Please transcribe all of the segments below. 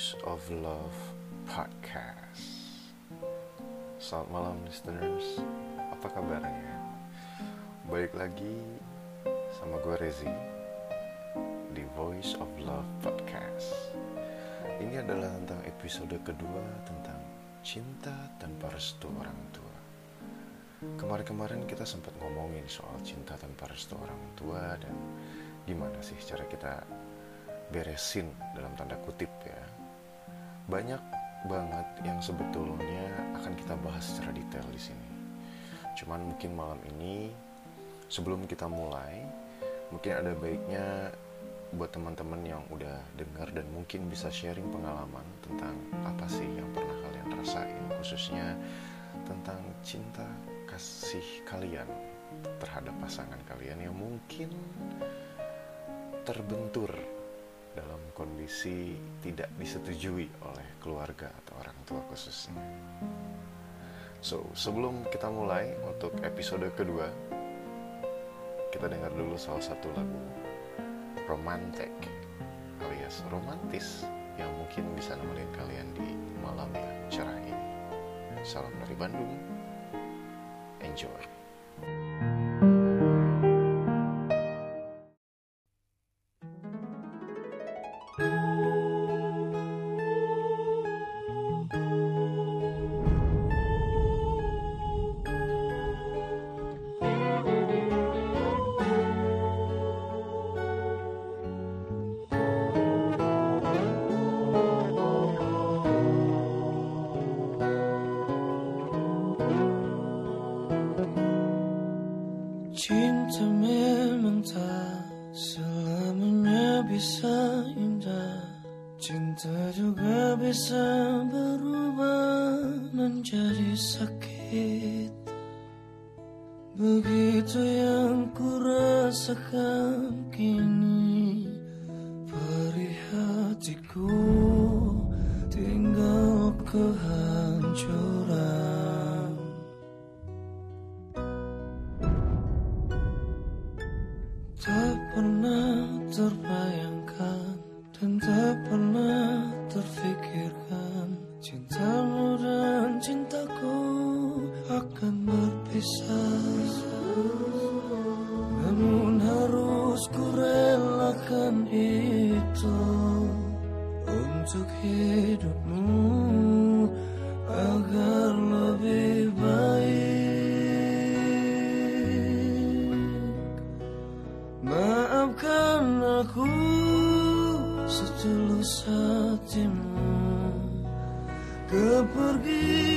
Voice of Love Podcast. Selamat malam listeners, apa kabarnya? Baik lagi sama gue Rezi di Voice of Love Podcast. Ini adalah tentang episode kedua tentang cinta tanpa restu orang tua. Kemarin-kemarin kita sempat ngomongin soal cinta tanpa restu orang tua dan gimana sih cara kita beresin dalam tanda kutip ya banyak banget yang sebetulnya akan kita bahas secara detail di sini. Cuman mungkin malam ini sebelum kita mulai mungkin ada baiknya buat teman-teman yang udah dengar dan mungkin bisa sharing pengalaman tentang apa sih yang pernah kalian rasain khususnya tentang cinta kasih kalian terhadap pasangan kalian yang mungkin terbentur dalam kondisi tidak disetujui oleh keluarga atau orang tua khususnya. So, sebelum kita mulai untuk episode kedua, kita dengar dulu salah satu lagu romantik alias romantis yang mungkin bisa nemenin kalian di malam yang cerah ini. Salam dari Bandung. Enjoy. Untuk hidupmu agar lebih baik. Maafkan aku setulus hatimu. Kepergian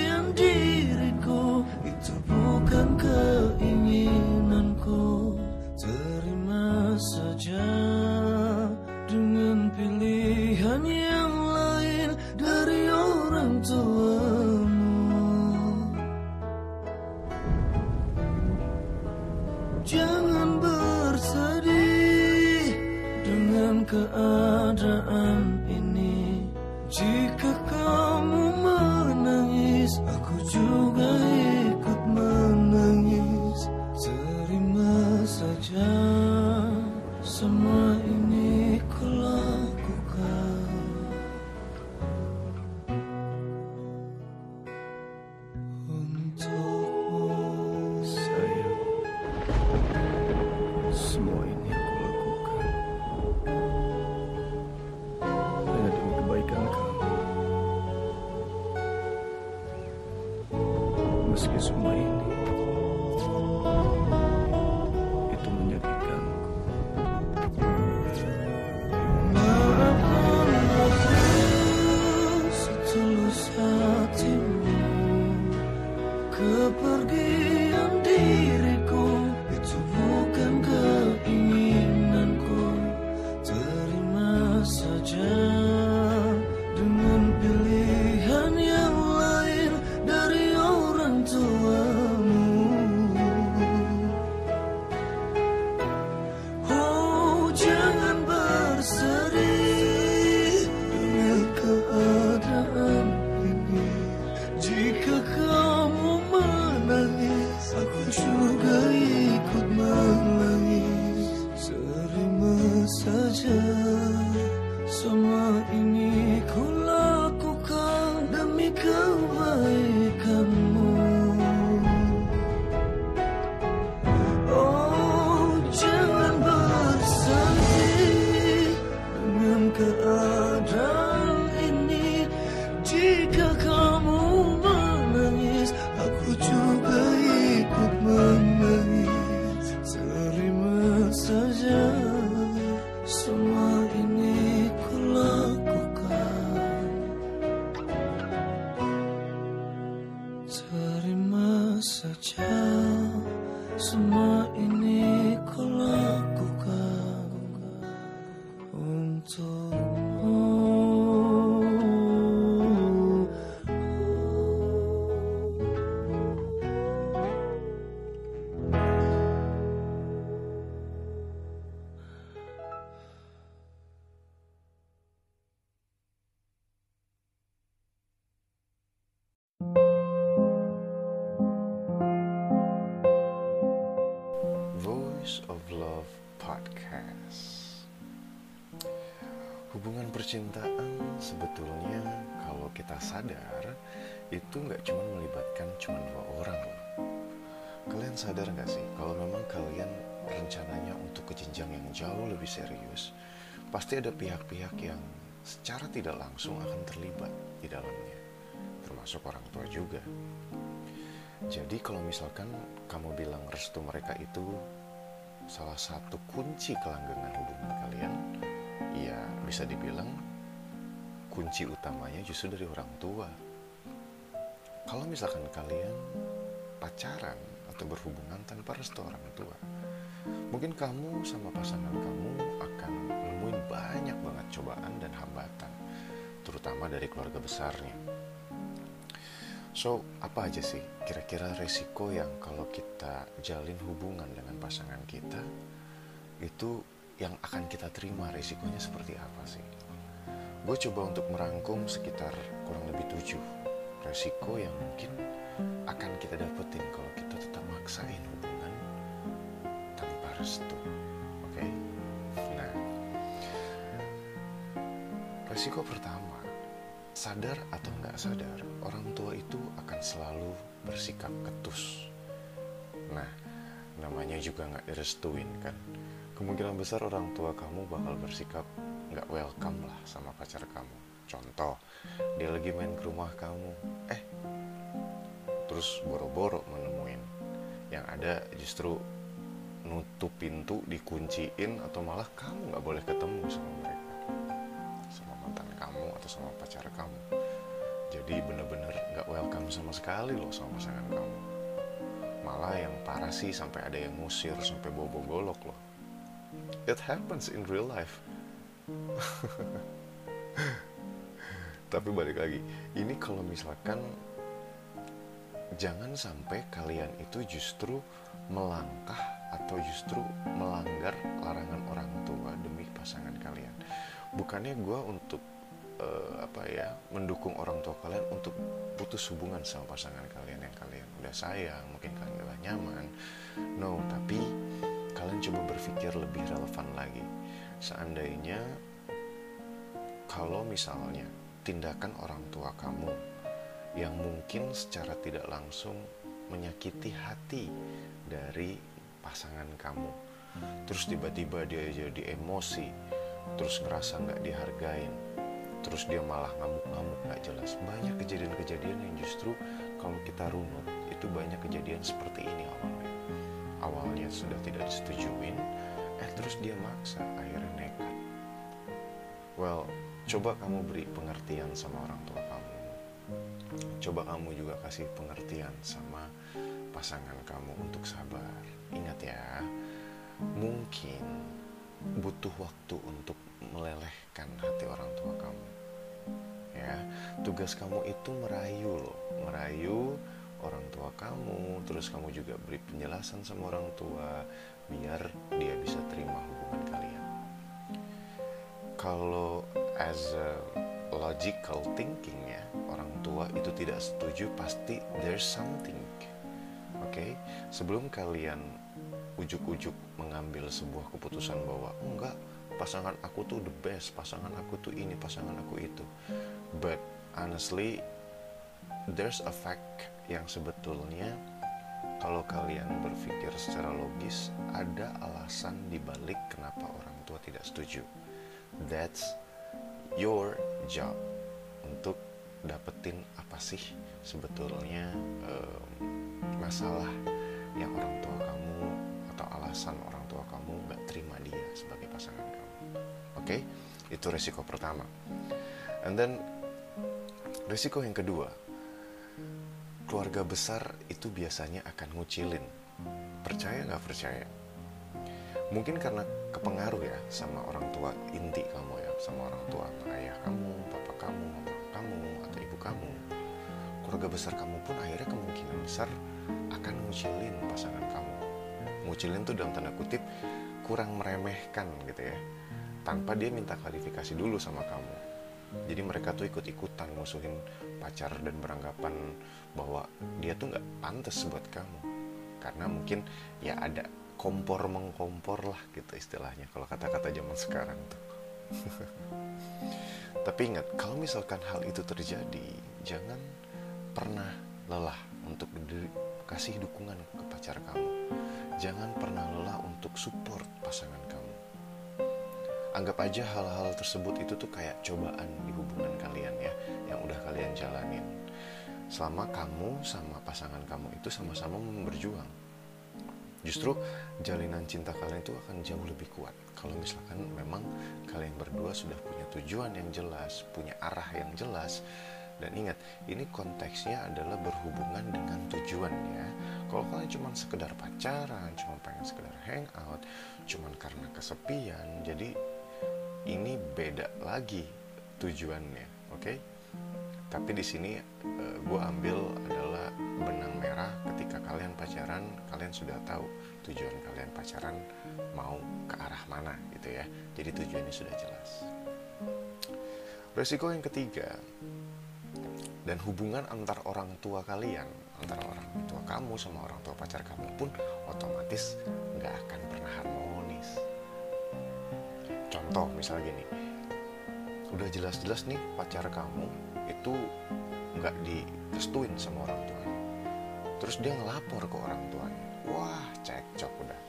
Terima saja semua ini secara tidak langsung akan terlibat di dalamnya, termasuk orang tua juga. Jadi kalau misalkan kamu bilang restu mereka itu salah satu kunci kelanggengan hubungan kalian, ya bisa dibilang kunci utamanya justru dari orang tua. Kalau misalkan kalian pacaran atau berhubungan tanpa restu orang tua, mungkin kamu sama pasangan kamu akan nemuin banyak banget cobaan dan hambatan, terutama dari keluarga besarnya. So, apa aja sih kira-kira resiko yang kalau kita jalin hubungan dengan pasangan kita itu yang akan kita terima resikonya seperti apa sih? Gue coba untuk merangkum sekitar kurang lebih tujuh resiko yang mungkin akan kita dapetin kalau kita tetap maksain hubungan restu. Oke? Nah, resiko pertama sadar atau nggak sadar, orang tua itu akan selalu bersikap ketus. Nah, namanya juga nggak direstuin kan. Kemungkinan besar orang tua kamu bakal bersikap nggak welcome lah sama pacar kamu. Contoh, dia lagi main ke rumah kamu, eh, terus boro-boro menemuin. Yang ada justru nutup pintu, dikunciin, atau malah kamu nggak boleh ketemu sama mereka? Sama mantan kamu atau sama pacar kamu. Jadi bener-bener gak welcome sama sekali loh sama pasangan kamu. Malah yang parah sih sampai ada yang ngusir sampai bobo golok loh. It happens in real life. Tapi balik lagi ini kalau misalkan jangan sampai kalian itu justru melangkah atau justru melanggar larangan orang tua demi pasangan kalian? Bukannya gue untuk eh, apa ya mendukung orang tua kalian untuk putus hubungan sama pasangan kalian yang kalian udah sayang mungkin kalian udah nyaman. No tapi kalian coba berpikir lebih relevan lagi. Seandainya kalau misalnya tindakan orang tua kamu yang mungkin secara tidak langsung menyakiti hati dari pasangan kamu. Terus tiba-tiba dia jadi emosi terus ngerasa nggak dihargain terus dia malah ngamuk-ngamuk nggak jelas. Banyak kejadian-kejadian yang justru kalau kita runut itu banyak kejadian seperti ini awalnya. Awalnya sudah tidak disetujuin eh terus dia maksa akhirnya nekat. Well coba kamu beri pengertian sama orang tua kamu. Coba kamu juga kasih pengertian sama pasangan kamu untuk sabar ingat ya mungkin butuh waktu untuk melelehkan hati orang tua kamu. Ya tugas kamu itu merayu loh. Merayu orang tua kamu terus kamu juga beri penjelasan sama orang tua biar dia bisa terima hubungan kalian. Kalau as a logical thinking ya orang tua itu tidak setuju pasti there's something oke sebelum kalian ujuk-ujuk mengambil sebuah keputusan bahwa enggak pasangan aku tuh the best pasangan aku tuh ini pasangan aku itu. But honestly there's a fact yang sebetulnya kalau kalian berpikir secara logis ada alasan dibalik kenapa orang tua tidak setuju. That's your job untuk dapetin apa sih sebetulnya em, masalah yang orang tua kamu atau alasan orang tua kamu nggak terima dia sebagai pasangan kamu. Oke, itu resiko pertama. And then resiko yang kedua, keluarga besar itu biasanya akan ngucilin. Percaya nggak percaya? Mungkin karena kepengaruh ya sama orang tua inti kamu ya, sama orang tua ayah kamu, papa kamu, mama kamu, atau ibu kamu. Keluarga besar kamu pun akhirnya kemungkinan besar akan ngucilin pasangan kamu. Ngucilin tuh dalam tanda kutip kurang meremehkan gitu ya, tanpa dia minta klarifikasi dulu sama kamu. Jadi mereka tuh ikut-ikutan musuhin pacar dan beranggapan bahwa dia tuh nggak pantas buat kamu karena mungkin ya ada kompor mengkompor lah gitu istilahnya kalau kata-kata zaman sekarang tuh tapi ingat kalau misalkan hal itu terjadi jangan pernah lelah untuk kasih dukungan ke pacar kamu. Jangan pernah lelah untuk support pasangan kamu. Anggap aja hal-hal tersebut itu tuh kayak cobaan di hubungan kalian ya yang udah kalian jalanin. Selama kamu sama pasangan kamu itu sama-sama berjuang. Justru jalinan cinta kalian itu akan jauh lebih kuat. Kalau misalkan memang kalian berdua sudah punya tujuan yang jelas punya arah yang jelas dan ingat ini konteksnya adalah berhubungan dengan tujuan ya. Kalau kalian cuma sekedar pacaran cuma pengen sekedar hangout cuma karena kesepian jadi ini beda lagi tujuannya oke? Okay? tapi di sini uh, gue ambil adalah benang merah ketika kalian pacaran kalian sudah tahu tujuan kalian pacaran mau ke arah mana gitu ya. Jadi tujuannya sudah jelas. Resiko yang ketiga dan hubungan antar orang tua kalian antara orang tua kamu sama orang tua pacar kamu pun otomatis nggak akan pernah harmonis. Contoh misalnya gini. Udah jelas-jelas nih pacar kamu itu nggak direstuin sama orang tuanya. Terus dia ngelapor ke orang tuanya. Wah cekcok udah.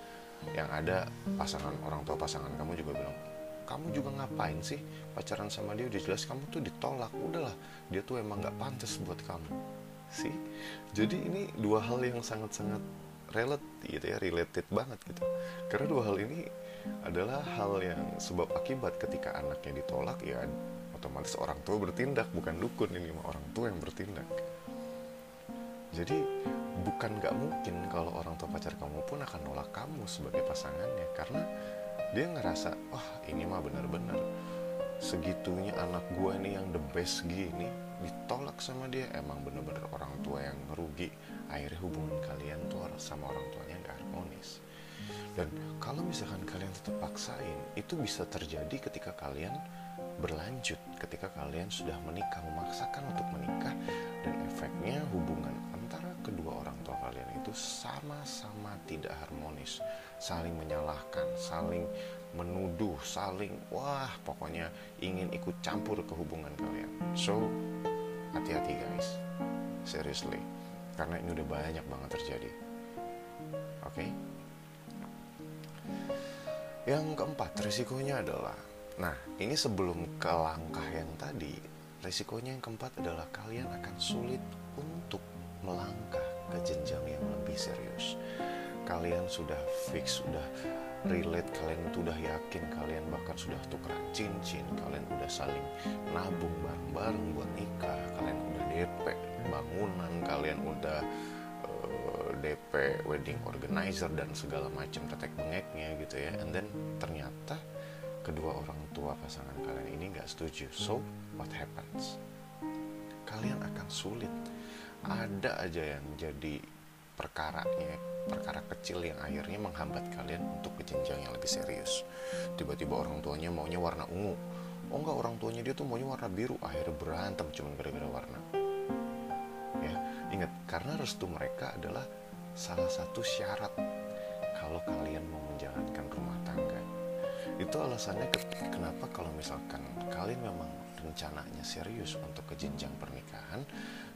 Yang ada pasangan orang tua pasangan kamu juga bilang kamu juga ngapain sih? Pacaran sama dia udah jelas kamu tuh ditolak. Udahlah dia tuh emang nggak pantas buat kamu. Sih? Jadi ini dua hal yang sangat-sangat relate gitu ya related banget gitu. Karena dua hal ini adalah hal yang sebab akibat ketika anaknya ditolak ya otomatis orang tua bertindak. Bukan dukun ini orang tua yang bertindak. Jadi bukan nggak mungkin kalau orang tua pacar kamu pun akan nolak kamu sebagai pasangannya. Karena dia ngerasa wah ini mah bener-bener segitunya anak gue ini yang the best gini. Ditolak sama dia. Emang bener-bener orang tua yang merugi. Akhirnya hubungan kalian tuh sama orang tuanya nggak harmonis. Dan kalau misalkan kalian tetap paksain itu bisa terjadi ketika kalian berlanjut. Ketika kalian sudah menikah memaksakan untuk menikah dan efeknya hubungan kedua orang tua kalian itu sama-sama tidak harmonis saling menyalahkan saling menuduh saling wah pokoknya ingin ikut campur ke hubungan kalian. So hati-hati guys. Seriously. Karena ini udah banyak banget terjadi. Oke? Okay? yang keempat risikonya adalah nah ini sebelum ke langkah yang tadi risikonya yang keempat adalah kalian akan sulit untuk kalian sudah fix sudah relate kalian itu udah yakin kalian bahkan sudah tukeran cincin kalian udah saling nabung bareng-bareng buat nikah kalian udah DP bangunan kalian udah eh, DP wedding organizer dan segala macam tetek bengeknya gitu ya. And then ternyata kedua orang tua pasangan kalian ini nggak setuju. So what happens? Kalian akan sulit. Ada aja yang jadi perkaranya perkara kecil yang akhirnya menghambat kalian untuk ke jenjang yang lebih serius. Tiba-tiba orang tuanya maunya warna ungu. Oh enggak orang tuanya dia tuh maunya warna biru. Akhirnya berantem cuma gara-gara warna. Ya ingat karena restu mereka adalah salah satu syarat kalau kalian mau menjalankan rumah tangga. Itu alasannya kenapa kalau misalkan kalian memang rencananya serius untuk ke jenjang pernikahan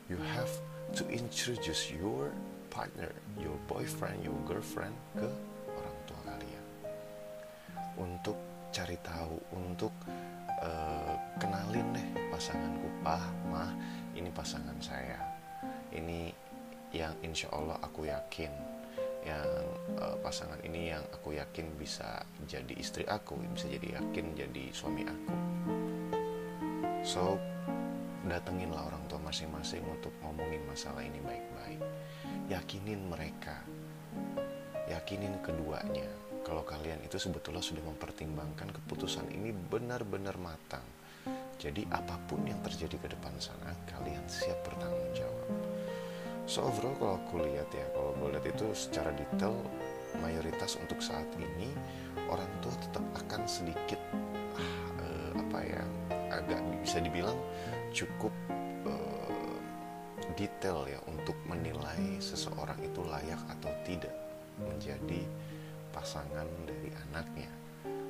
you have to introduce your partner your boyfriend your girlfriend ke orang tua kalian. Untuk cari tahu untuk uh, kenalin deh pasanganku. Mah ini pasangan saya. Ini yang insya Allah aku yakin yang uh, pasangan ini yang aku yakin bisa jadi istri aku bisa jadi yakin jadi suami aku. So datenginlah orang tua masing-masing untuk ngomongin masalah ini baik-baik. Yakinin mereka. Yakinin keduanya. Kalau kalian itu sebetulnya sudah mempertimbangkan keputusan ini benar-benar matang. Jadi apa pun yang terjadi ke depan sana kalian siap bertanggung jawab. So overall kalau aku lihat ya, kalau gue lihat itu secara detail mayoritas untuk saat ini orang tua tetap akan sedikit ah, eh, apa ya agak bisa dibilang cukup eh, detail ya untuk menilai seseorang itu layak atau tidak menjadi pasangan dari anaknya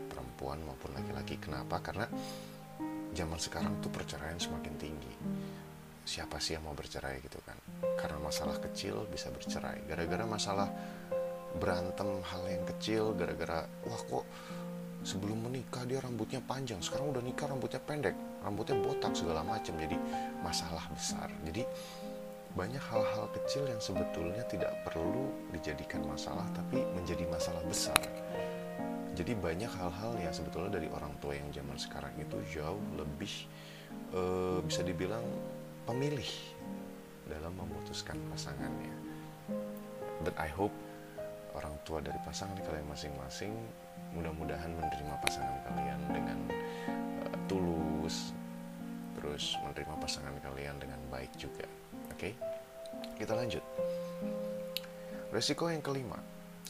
perempuan maupun laki-laki. Kenapa? Karena zaman sekarang tuh perceraian semakin tinggi siapa sih yang mau bercerai gitu kan karena masalah kecil bisa bercerai gara-gara masalah berantem hal yang kecil gara-gara wah kok sebelum menikah dia rambutnya panjang sekarang udah nikah rambutnya pendek rambutnya botak segala macam jadi masalah besar jadi banyak hal-hal kecil yang sebetulnya tidak perlu dijadikan masalah tapi menjadi masalah besar jadi banyak hal-hal yang sebetulnya dari orang tua yang zaman sekarang itu jauh lebih e, bisa dibilang pemilih dalam memutuskan pasangannya. But I hope orang tua dari pasangan kalian masing-masing mudah-mudahan menerima pasangan kalian dengan uh, tulus, terus menerima pasangan kalian dengan baik juga. Oke, okay? kita lanjut. Resiko yang kelima,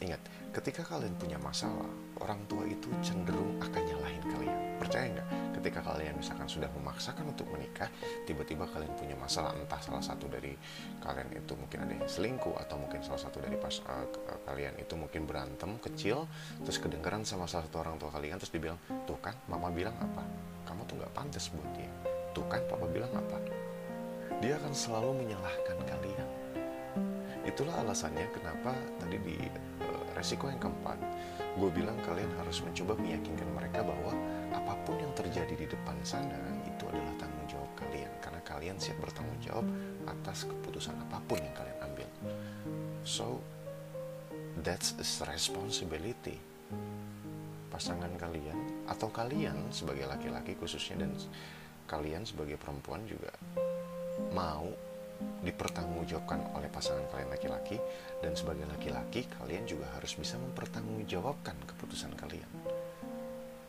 ingat, ketika kalian punya masalah, orang tua itu cenderung akan nyalahin kalian. Percaya nggak? ketika kalian misalkan sudah memaksakan untuk menikah tiba-tiba kalian punya masalah entah salah satu dari kalian itu mungkin ada yang selingkuh atau mungkin salah satu dari pas uh, kalian itu mungkin berantem kecil terus kedengaran sama salah satu orang tua kalian terus dibilang tuh kan mama bilang apa kamu tuh nggak pantas buat dia tuh kan papa bilang apa dia akan selalu menyalahkan kalian itulah alasannya kenapa tadi di uh, resiko yang keempat gue bilang kalian harus mencoba meyakinkan mereka bahwa apa pun yang terjadi di depan sana itu adalah tanggung jawab kalian. Karena kalian siap bertanggung jawab atas keputusan apa pun yang kalian ambil. So that's a responsibility. Pasangan kalian atau kalian sebagai laki-laki khususnya dan kalian sebagai perempuan juga mau dipertanggungjawabkan oleh pasangan kalian laki-laki dan sebagai laki-laki kalian juga harus bisa mempertanggungjawabkan keputusan kalian.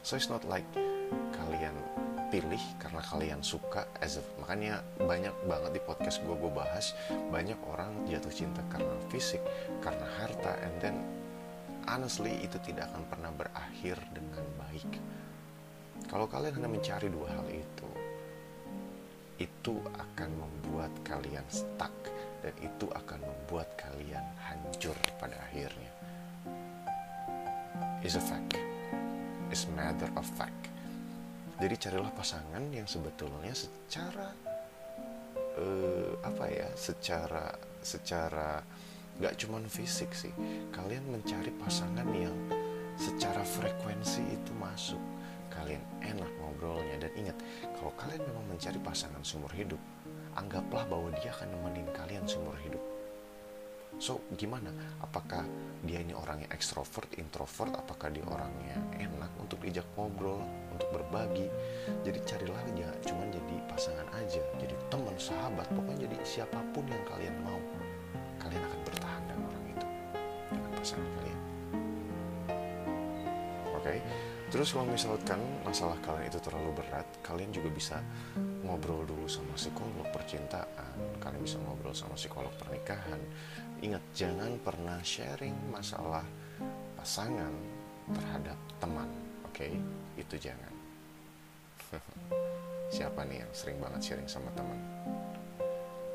So it's not like kalian pilih karena kalian suka as a, makanya banyak banget di podcast gue gue bahas banyak orang jatuh cinta karena fisik karena harta and then honestly itu tidak akan pernah berakhir dengan baik. Kalau kalian hanya mencari dua hal itu itu akan membuat kalian stuck dan itu akan membuat kalian hancur pada akhirnya is a fact is matter of fact. Jadi carilah pasangan yang sebetulnya secara uh, apa ya, secara secara nggak cuman fisik sih. Kalian mencari pasangan yang secara frekuensi itu masuk. Kalian enak ngobrolnya dan ingat, kalau kalian memang mencari pasangan seumur hidup, anggaplah bahwa dia akan nemenin kalian seumur hidup So gimana? Apakah dia ini orangnya ekstrovert, introvert? Apakah dia orangnya enak untuk diajak ngobrol, untuk berbagi? Jadi carilah aja, cuman jadi pasangan aja, jadi teman, sahabat, pokoknya jadi siapa pun yang kalian mau, kalian akan bertahan dengan orang itu, dengan pasangan kalian. Oke? Okay? Terus kalau misalkan masalah kalian itu terlalu berat, kalian juga bisa ngobrol dulu sama psikolog percintaan, kalian bisa ngobrol sama psikolog pernikahan. Ingat, jangan pernah sharing masalah pasangan terhadap teman, oke? Okay? Itu jangan. Siapa nih yang sering banget sharing sama teman?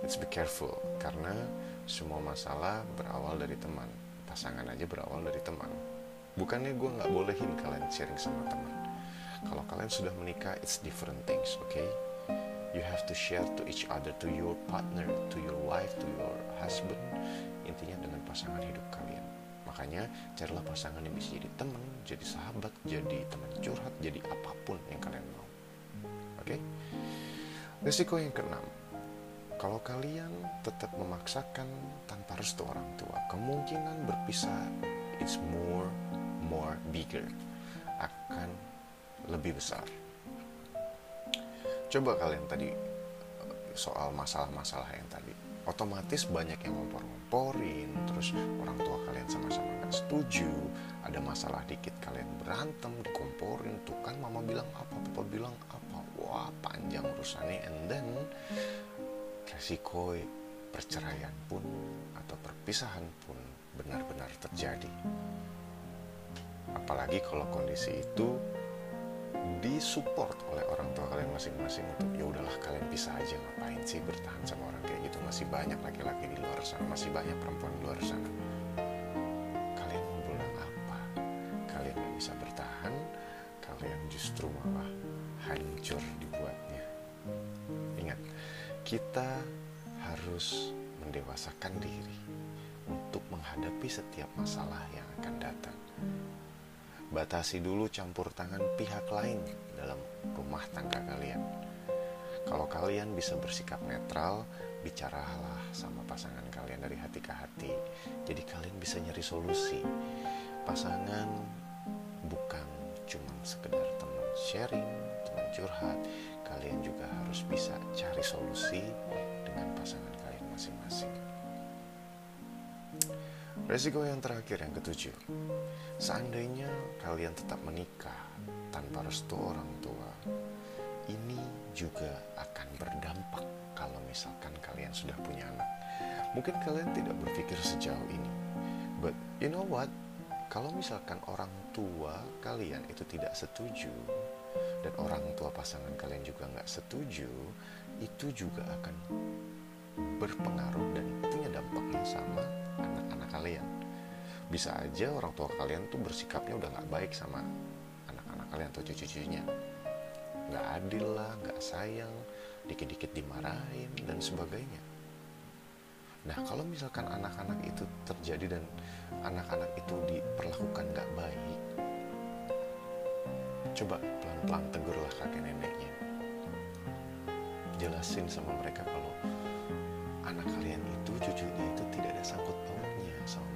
Let's be careful, karena semua masalah berawal dari teman. Pasangan aja berawal dari teman bukannya gue nggak bolehin kalian sharing sama teman kalau kalian sudah menikah it's different things oke okay? you have to share to each other to your partner to your wife to your husband intinya dengan pasangan hidup kalian makanya carilah pasangan yang bisa jadi teman jadi sahabat jadi teman curhat jadi apa pun yang kalian mau oke okay? risiko yang keenam kalau kalian tetap memaksakan tanpa restu orang tua, kemungkinan berpisah is more more bigger akan lebih besar. Coba kalian tadi soal masalah-masalah yang tadi. Otomatis banyak yang ngompor-ngomporin terus orang tua kalian sama-sama nggak setuju. Ada masalah dikit kalian berantem dikomporin. Tuh kan mama bilang apa papa bilang apa. Wah panjang urusannya. And then resiko perceraian pun atau perpisahan pun benar-benar terjadi apalagi kalau kondisi itu disupport oleh orang tua kalian masing-masing untuk ya udahlah kalian bisa aja ngapain sih bertahan sama orang kayak gitu? Masih banyak laki-laki di luar sana masih banyak perempuan di luar sana. Kalian mau bilang apa? Kalian gak bisa bertahan kalian justru malah hancur dibuatnya. Ingat kita harus mendewasakan diri untuk menghadapi setiap masalah yang akan datang batasi dulu campur tangan pihak lain dalam rumah tangga kalian. Kalau kalian bisa bersikap netral, bicaralah sama pasangan kalian dari hati ke hati. Jadi kalian bisa nyari solusi. Pasangan bukan cuma sekedar teman sharing, teman curhat. Kalian juga harus bisa cari solusi dengan pasangan kalian masing-masing. Resiko yang terakhir yang ketujuh, seandainya kalian tetap menikah tanpa restu orang tua, ini juga akan berdampak kalau misalkan kalian sudah punya anak. Mungkin kalian tidak berpikir sejauh ini, but you know what? Kalau misalkan orang tua kalian itu tidak setuju dan orang tua pasangan kalian juga nggak setuju, itu juga akan berpengaruh dan punya dampak yang sama anak-anak kalian. Bisa aja orang tua kalian tuh bersikapnya udah nggak baik sama anak-anak kalian atau cucu-cucunya. Nggak adil lah nggak sayang dikit-dikit dimarahin dan sebagainya. Nah kalau misalkan anak-anak itu terjadi dan anak-anak itu diperlakukan nggak baik coba pelan-pelan tegurlah kakek neneknya. Jelasin sama mereka kalau anak kalian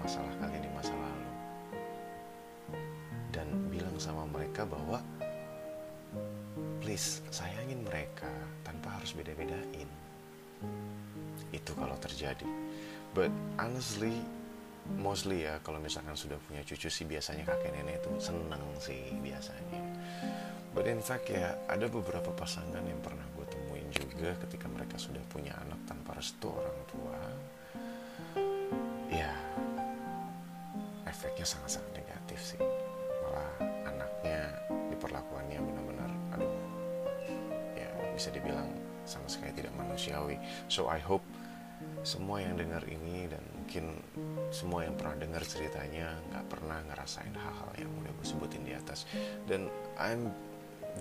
masalah kalian di masa lalu. Dan bilang sama mereka bahwa please sayangin mereka tanpa harus beda-bedain. Itu kalau terjadi. But honestly mostly ya kalau misalkan sudah punya cucu sih biasanya kakek nenek itu seneng sih biasanya. But in fact ya ada beberapa pasangan yang pernah gue temuin juga ketika mereka sudah punya anak tanpa restu orang tua efeknya sangat-sangat negatif sih. Malah anaknya diperlakuannya benar-benar aduh ya bisa dibilang sama sekali tidak manusiawi. So I hope semua yang dengar ini dan mungkin semua yang pernah dengar ceritanya nggak pernah ngerasain hal-hal yang udah gue sebutin di atas. Dan I'm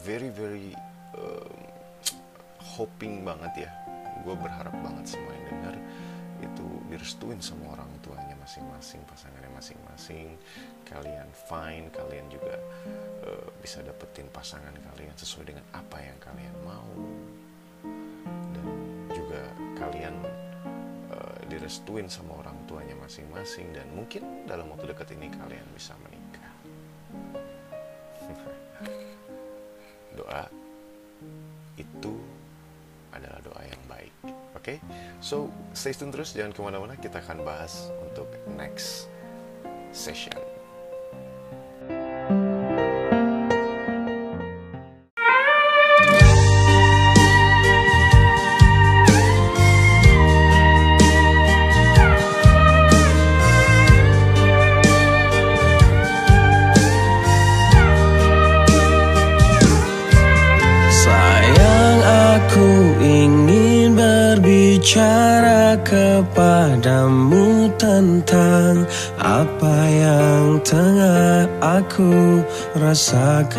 very very uh, hoping banget ya. Gue berharap banget semua yang dengar itu direstuin sama orang masing-masing pasangannya masing-masing. Kalian fine kalian juga uh, bisa dapetin pasangan kalian sesuai dengan apa yang kalian mau. Dan juga kalian uh, direstuin sama orang tuanya masing-masing dan mungkin dalam waktu dekat ini kalian bisa menikah. Doa itu adalah doa yang baik oke? Okay? so stay tune terus jangan ke mana-mana kita akan bahas untuk next session rasakan.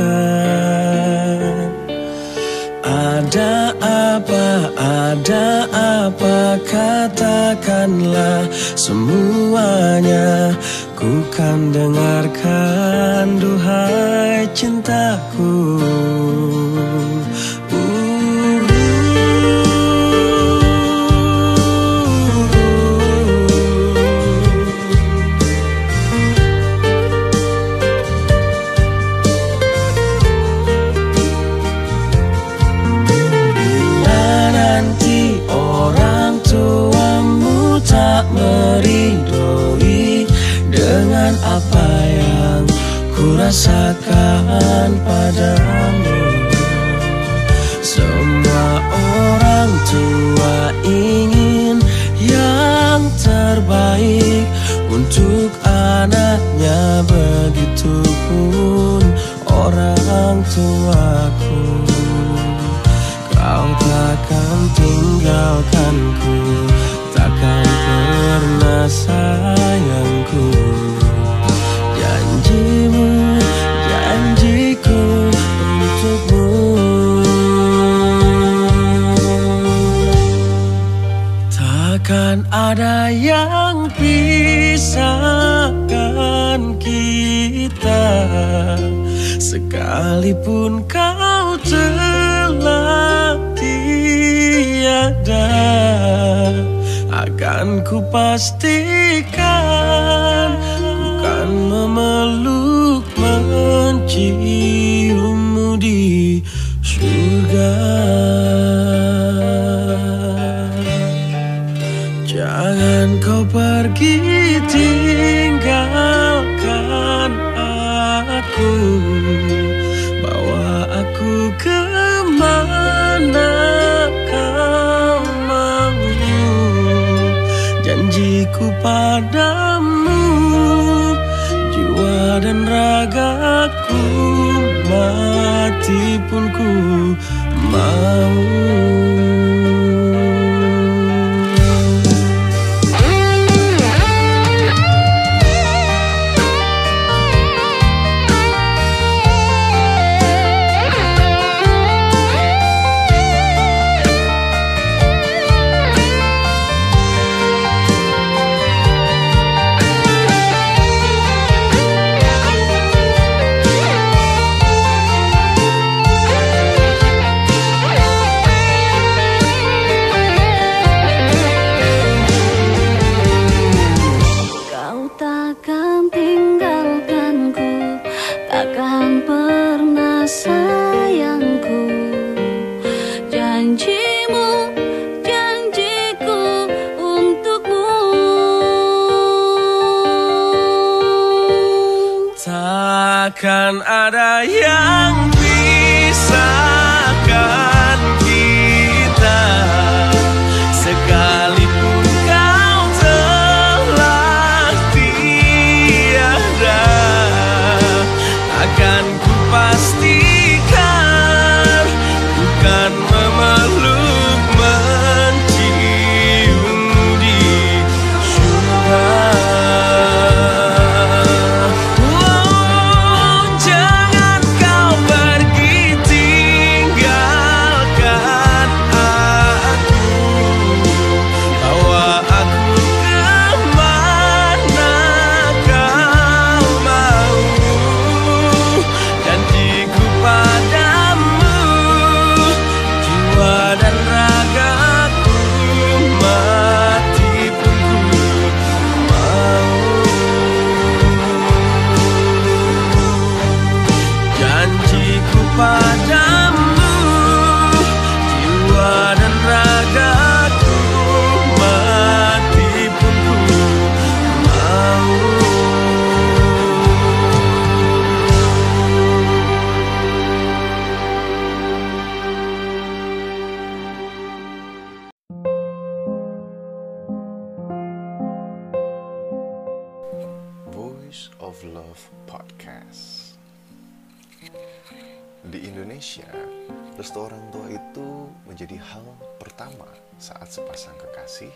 Ada apa, ada apa, katakanlah semuanya. Ku kan dengarkan duhai cintaku Jangan kau pergi tinggalkan aku. Bawa aku ke mana kau mau? Janjiku padamu Jiwa dan ragaku Mati pun ku mau Podcast. Di Indonesia, restu orang tua itu menjadi hal pertama saat sepasang kekasih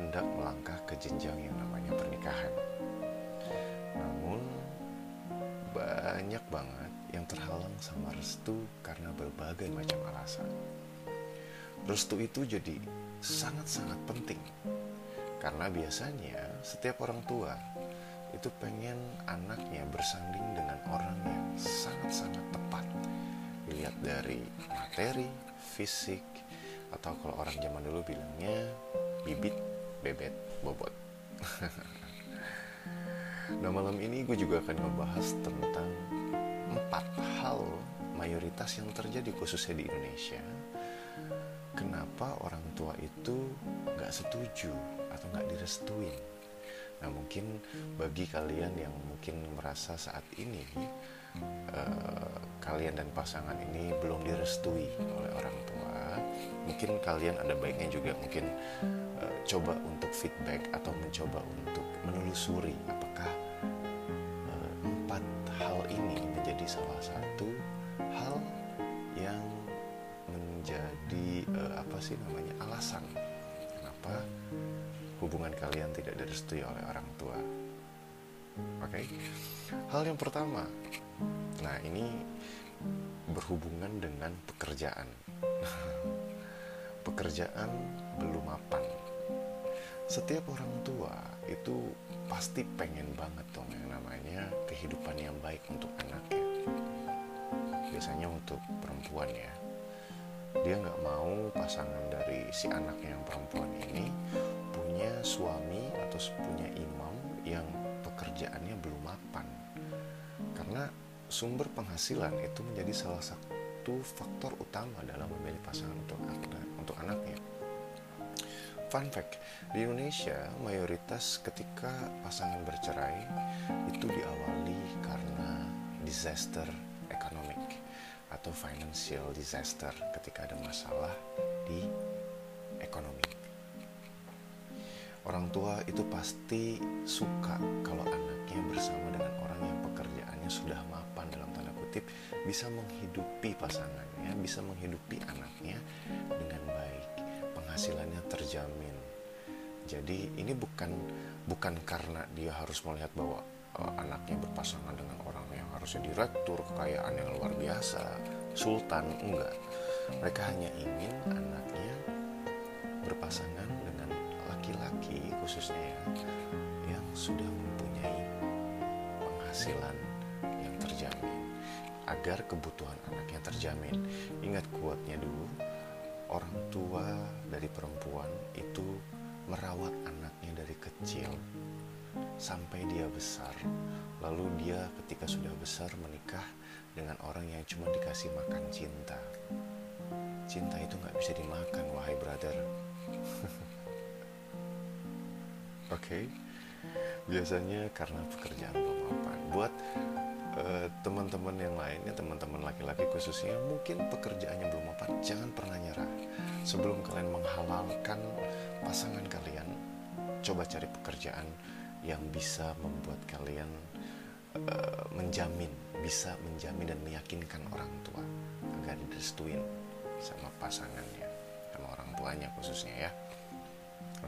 hendak melangkah ke jenjang yang namanya pernikahan. Namun, banyak banget yang terhalang sama restu karena berbagai macam alasan. Restu itu jadi sangat-sangat penting karena biasanya setiap orang tua itu pengen anaknya bersanding dengan orang yang sangat-sangat tepat dilihat dari materi, fisik, atau kalau orang zaman dulu bilangnya bibit, bebet, bobot. nah malam ini gue juga akan membahas tentang empat hal mayoritas yang terjadi khususnya di Indonesia kenapa orang tua itu nggak setuju atau nggak direstuin. Nah mungkin bagi kalian yang mungkin merasa saat ini eh, kalian dan pasangan ini belum direstui oleh orang tua mungkin kalian ada baiknya juga mungkin eh, coba untuk feedback atau mencoba untuk menelusuri apakah eh, empat hal ini menjadi salah satu hal yang menjadi apa sih namanya alasan kenapa hubungan kalian tidak direstui oleh orang tua. Oke, hal yang pertama, nah ini berhubungan dengan pekerjaan. pekerjaan belum mapan. Setiap orang tua itu pasti pengen banget dong yang namanya kehidupan yang baik untuk anaknya. Biasanya untuk perempuan ya dia nggak mau pasangan dari si anaknya yang perempuan ini punya suami atau punya imam yang pekerjaannya belum mapan karena sumber penghasilan itu menjadi salah satu faktor utama dalam memilih pasangan untuk anak untuk anaknya fun fact di Indonesia mayoritas ketika pasangan bercerai itu diawali karena disaster ekonomik atau financial disaster ketika ada masalah di ekonomi. Tua itu pasti suka kalau anaknya bersama dengan orang yang pekerjaannya sudah mapan dalam tanda kutip bisa menghidupi pasangannya, bisa menghidupi anaknya dengan baik, penghasilannya terjamin. Jadi ini bukan bukan karena dia harus melihat bahwa uh, anaknya berpasangan dengan orang yang harusnya direktur, kekayaan yang luar biasa, sultan, enggak. Mereka hanya ingin anaknya berpasangan dengan laki-laki khususnya ya, yang sudah mempunyai penghasilan yang terjamin agar kebutuhan anaknya terjamin. Ingat kuatnya dulu, orang tua dari perempuan itu merawat anaknya dari kecil sampai dia besar. Lalu dia ketika sudah besar menikah dengan orang yang cuma dikasih makan cinta. Cinta itu nggak bisa dimakan, wahai brother. Oke, okay? biasanya karena pekerjaan belum mapan. Buat uh, teman-teman yang lainnya, teman-teman laki-laki khususnya, mungkin pekerjaannya belum mapan. Jangan pernah nyerah. Sebelum kalian menghalalkan pasangan kalian, coba cari pekerjaan yang bisa membuat kalian uh, menjamin, bisa menjamin dan meyakinkan orang tua agar direstuin sama pasangannya, sama orang tuanya khususnya ya.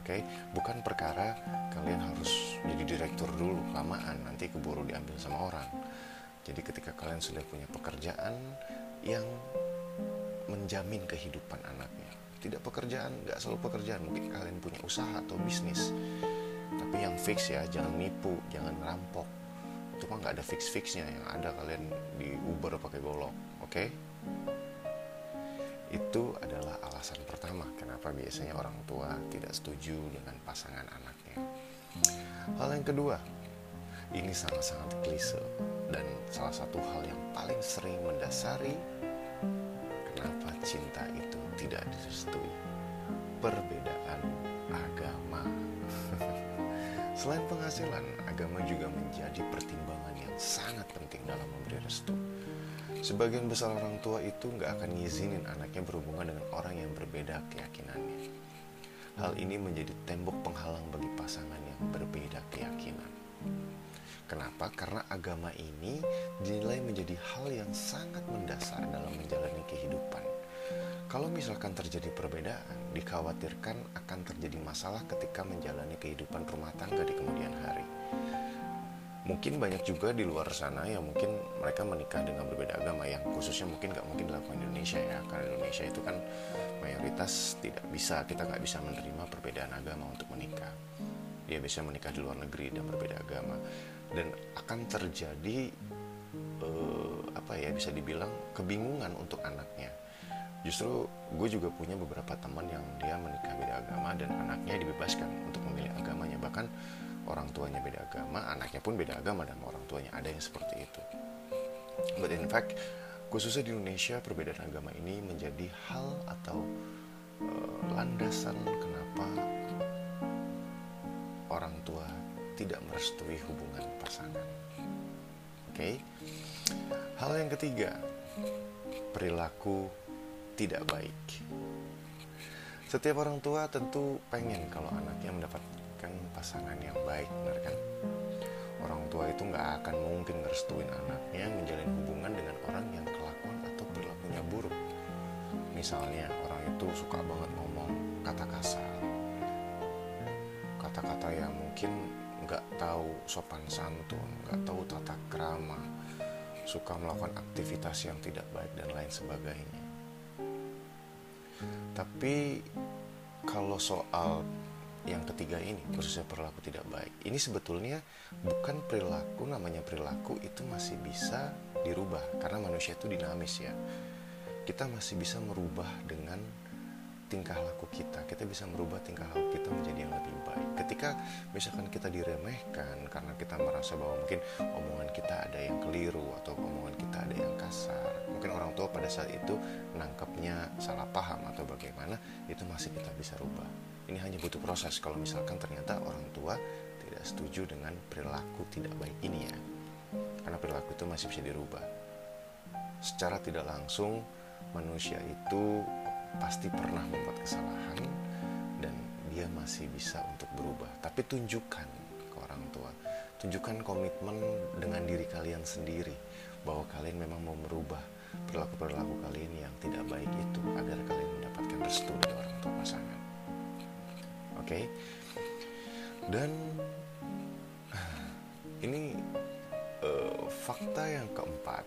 Oke, okay? bukan perkara kalian harus jadi direktur dulu lamaan nanti keburu diambil sama orang. Jadi ketika kalian sudah punya pekerjaan yang menjamin kehidupan anaknya, tidak pekerjaan, nggak selalu pekerjaan, mungkin kalian punya usaha atau bisnis, tapi yang fix ya, jangan nipu, jangan rampok. Itu mah nggak ada fix fixnya, yang ada kalian di Uber pakai golok, oke? Okay? Itu adalah alasan pertama kenapa biasanya orang tua tidak setuju dengan pasangan anaknya. Hal yang kedua, ini sangat-sangat klise dan salah satu hal yang paling sering mendasari kenapa cinta itu tidak direstui. Perbedaan agama. Selain penghasilan, agama juga menjadi pertimbangan yang sangat penting dalam memberi restu. Sebagian besar orang tua itu nggak akan ngizinin anaknya berhubungan dengan orang yang berbeda keyakinannya. Hal ini menjadi tembok penghalang bagi pasangan yang berbeda keyakinan. Kenapa? Karena agama ini dinilai menjadi hal yang sangat mendasar dalam menjalani kehidupan. Kalau misalkan terjadi perbedaan, dikhawatirkan akan terjadi masalah ketika menjalani kehidupan rumah tangga di kemudian hari mungkin banyak juga di luar sana yang mungkin mereka menikah dengan berbeda agama yang khususnya mungkin nggak mungkin dilakukan di Indonesia ya. Karena Indonesia itu kan mayoritas tidak bisa kita nggak bisa menerima perbedaan agama untuk menikah. Dia bisa menikah di luar negeri dan berbeda agama. Dan akan terjadi uh, apa ya bisa dibilang kebingungan untuk anaknya. Justru gue juga punya beberapa teman yang dia menikah beda agama dan anaknya dibebaskan untuk memilih agamanya. Bahkan orang tuanya beda agama, anaknya pun beda agama dan orang tuanya ada yang seperti itu. But in fact, khususnya di Indonesia perbedaan agama ini menjadi hal atau uh, landasan kenapa orang tua tidak merestui hubungan pasangan. Oke. Okay? Hal yang ketiga, perilaku tidak baik. Setiap orang tua tentu pengen kalau anaknya mendapatkan pasangan yang baik, benar kan? Orang tua itu nggak akan mungkin ngerestuin anaknya menjalin hubungan dengan orang yang kelakuan atau perilakunya buruk. Misalnya orang itu suka banget ngomong kata kasar, kata-kata yang mungkin nggak tahu sopan santun, nggak tahu tata krama, suka melakukan aktivitas yang tidak baik dan lain sebagainya. Tapi kalau soal yang ketiga ini khususnya perilaku tidak baik. Ini sebetulnya bukan perilaku namanya perilaku itu masih bisa dirubah karena manusia itu dinamis ya. Kita masih bisa merubah dengan tingkah laku kita kita bisa merubah tingkah laku kita menjadi yang lebih baik. Ketika misalkan kita diremehkan karena kita merasa bahwa mungkin omongan kita ada yang keliru atau omongan kita ada yang kasar mungkin orang tua pada saat itu nangkepnya salah paham atau bagaimana itu masih kita bisa rubah. Ini hanya butuh proses. Kalau misalkan ternyata orang tua tidak setuju dengan perilaku tidak baik ini ya karena perilaku itu masih bisa dirubah. Secara tidak langsung manusia itu pasti pernah membuat kesalahan dan dia masih bisa untuk berubah. Tapi tunjukkan ke orang tua. Tunjukkan komitmen dengan diri kalian sendiri bahwa kalian memang mau merubah perilaku-perilaku kalian yang tidak baik itu agar kalian mendapatkan restu dari orang tua pasangan. Oke? Okay? dan ini uh, fakta yang keempat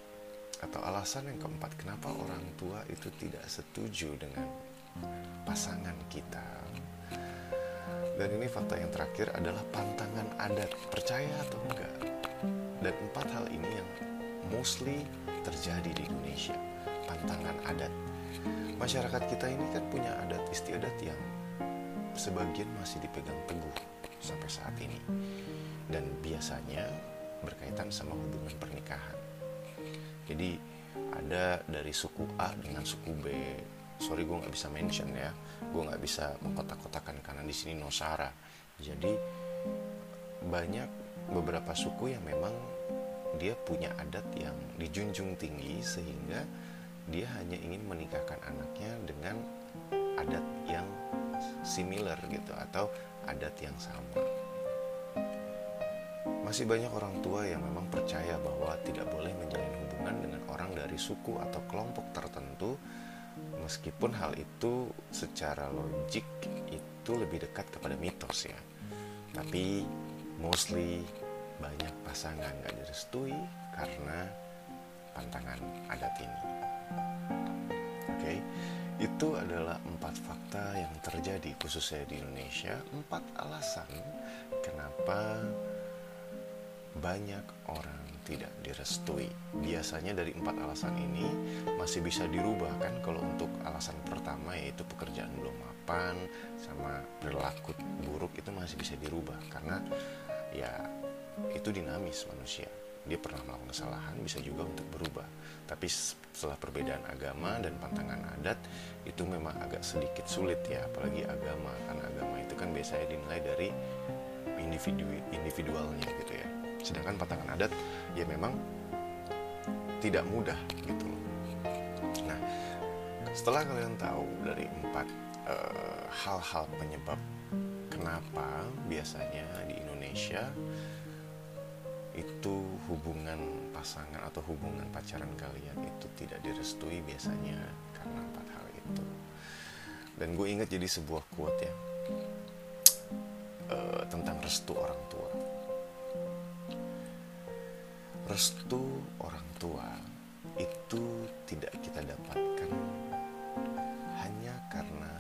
atau alasan yang keempat kenapa orang tua itu tidak setuju dengan pasangan kita? Dan ini fakta yang terakhir adalah pantangan adat. Percaya atau enggak? Dan empat hal ini yang mostly terjadi di Indonesia. Pantangan adat. Masyarakat kita ini kan punya adat istiadat yang sebagian masih dipegang teguh sampai saat ini. Dan biasanya berkaitan sama hubungan pernikahan jadi ada dari suku A dengan suku B. Sorry gue nggak bisa mention ya. Gue nggak bisa mengkotak-kotakan karena di sini Nosara jadi banyak beberapa suku yang memang dia punya adat yang dijunjung tinggi sehingga dia hanya ingin menikahkan anaknya dengan adat yang similar gitu atau adat yang sama masih banyak orang tua yang memang percaya bahwa tidak boleh menjalin hubungan dengan orang dari suku atau kelompok tertentu meskipun hal itu secara logik itu lebih dekat kepada mitos ya tapi mostly banyak pasangan gak direstui karena pantangan adat ini oke okay? itu adalah empat fakta yang terjadi khususnya di Indonesia empat alasan kenapa banyak orang tidak direstui. Biasanya dari empat alasan ini masih bisa dirubah kan kalau untuk alasan pertama yaitu pekerjaan belum mapan sama perilaku buruk itu masih bisa dirubah karena ya itu dinamis manusia. Dia pernah melakukan kesalahan bisa juga untuk berubah. Tapi setelah perbedaan agama dan pantangan adat itu memang agak sedikit sulit ya apalagi agama karena agama itu kan biasanya dinilai dari individu individualnya gitu sedangkan patangan adat ya memang tidak mudah gitu loh. Nah setelah kalian tahu dari empat uh, hal-hal penyebab kenapa biasanya di Indonesia itu hubungan pasangan atau hubungan pacaran kalian itu tidak direstui biasanya karena empat hal itu. Dan gue ingat jadi sebuah quote ya uh, tentang restu orang tua restu orang tua itu tidak kita dapatkan hanya karena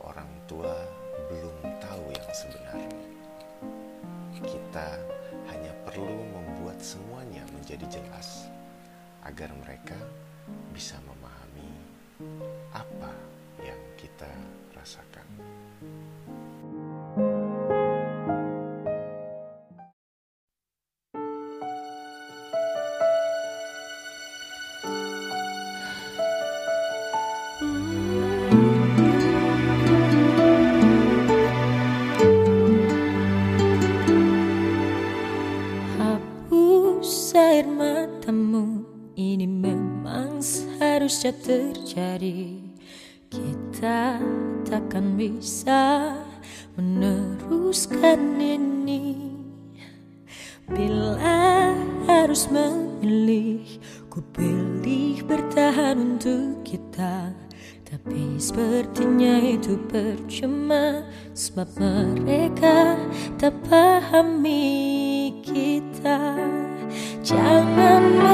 orang tua belum tahu yang sebenarnya. Kita hanya perlu membuat semuanya menjadi jelas agar mereka bisa memahami apa yang kita rasakan. Seharusnya terjadi. Kita takkan bisa meneruskan ini. Bila harus memilih Ku pilih bertahan untuk kita. Tapi sepertinya itu percuma Sebab mereka tak pahami kita. Jangan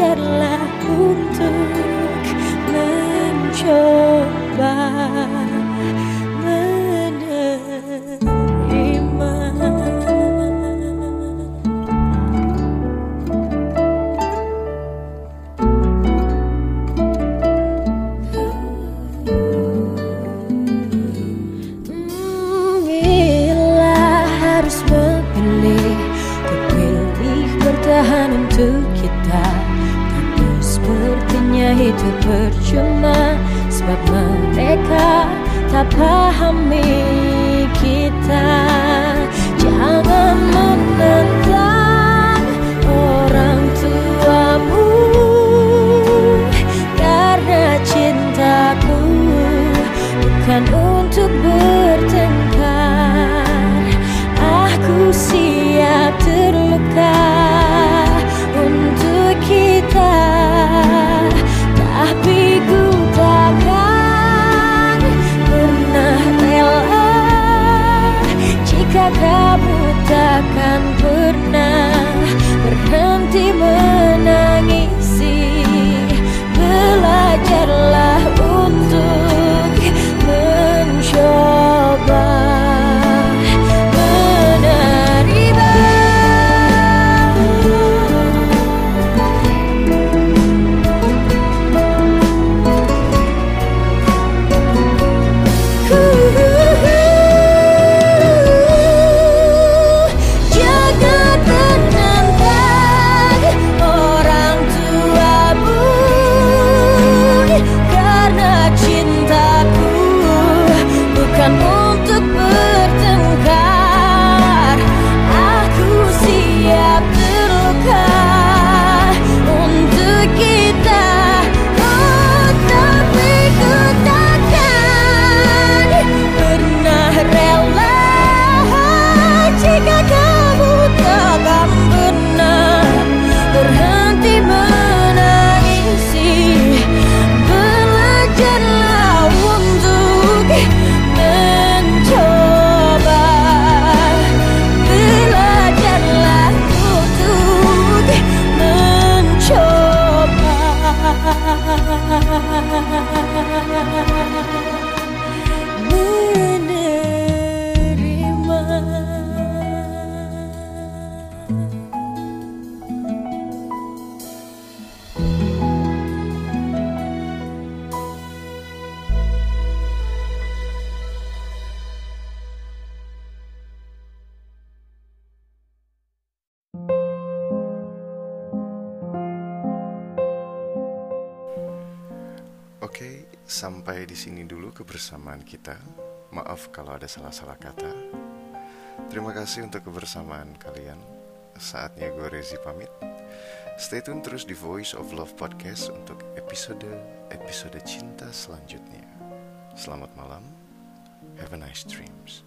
Belajarlah untuk mencoba percuma Sebab mereka tak pahami kita. Jangan menentang kebersamaan kita. Maaf kalau ada salah-salah kata. Terima kasih untuk kebersamaan kalian. Saatnya gue Rezi pamit. Stay tune terus di Voice of Love Podcast untuk episode-episode cinta selanjutnya. Selamat malam. Have a nice dreams.